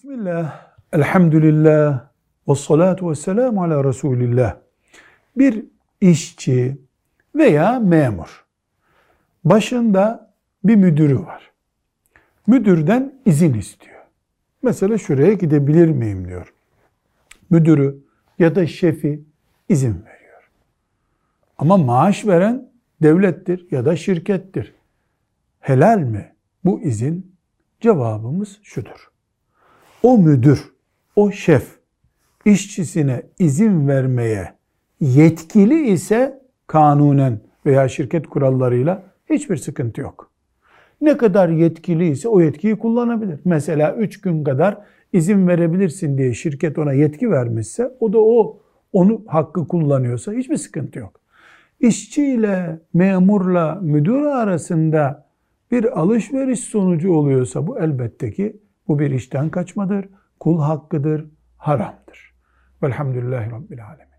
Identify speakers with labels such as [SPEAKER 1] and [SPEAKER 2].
[SPEAKER 1] Bismillah, elhamdülillah, ve salatu ve selamu ala Resulillah. Bir işçi veya memur, başında bir müdürü var. Müdürden izin istiyor. Mesela şuraya gidebilir miyim diyor. Müdürü ya da şefi izin veriyor. Ama maaş veren devlettir ya da şirkettir. Helal mi bu izin? Cevabımız şudur. O müdür, o şef işçisine izin vermeye yetkili ise kanunen veya şirket kurallarıyla hiçbir sıkıntı yok. Ne kadar yetkili ise o yetkiyi kullanabilir. Mesela 3 gün kadar izin verebilirsin diye şirket ona yetki vermişse o da o onu hakkı kullanıyorsa hiçbir sıkıntı yok. İşçiyle, memurla, müdür arasında bir alışveriş sonucu oluyorsa bu elbette ki bu bir işten kaçmadır, kul hakkıdır, haramdır. Velhamdülillahi Rabbil Alemin.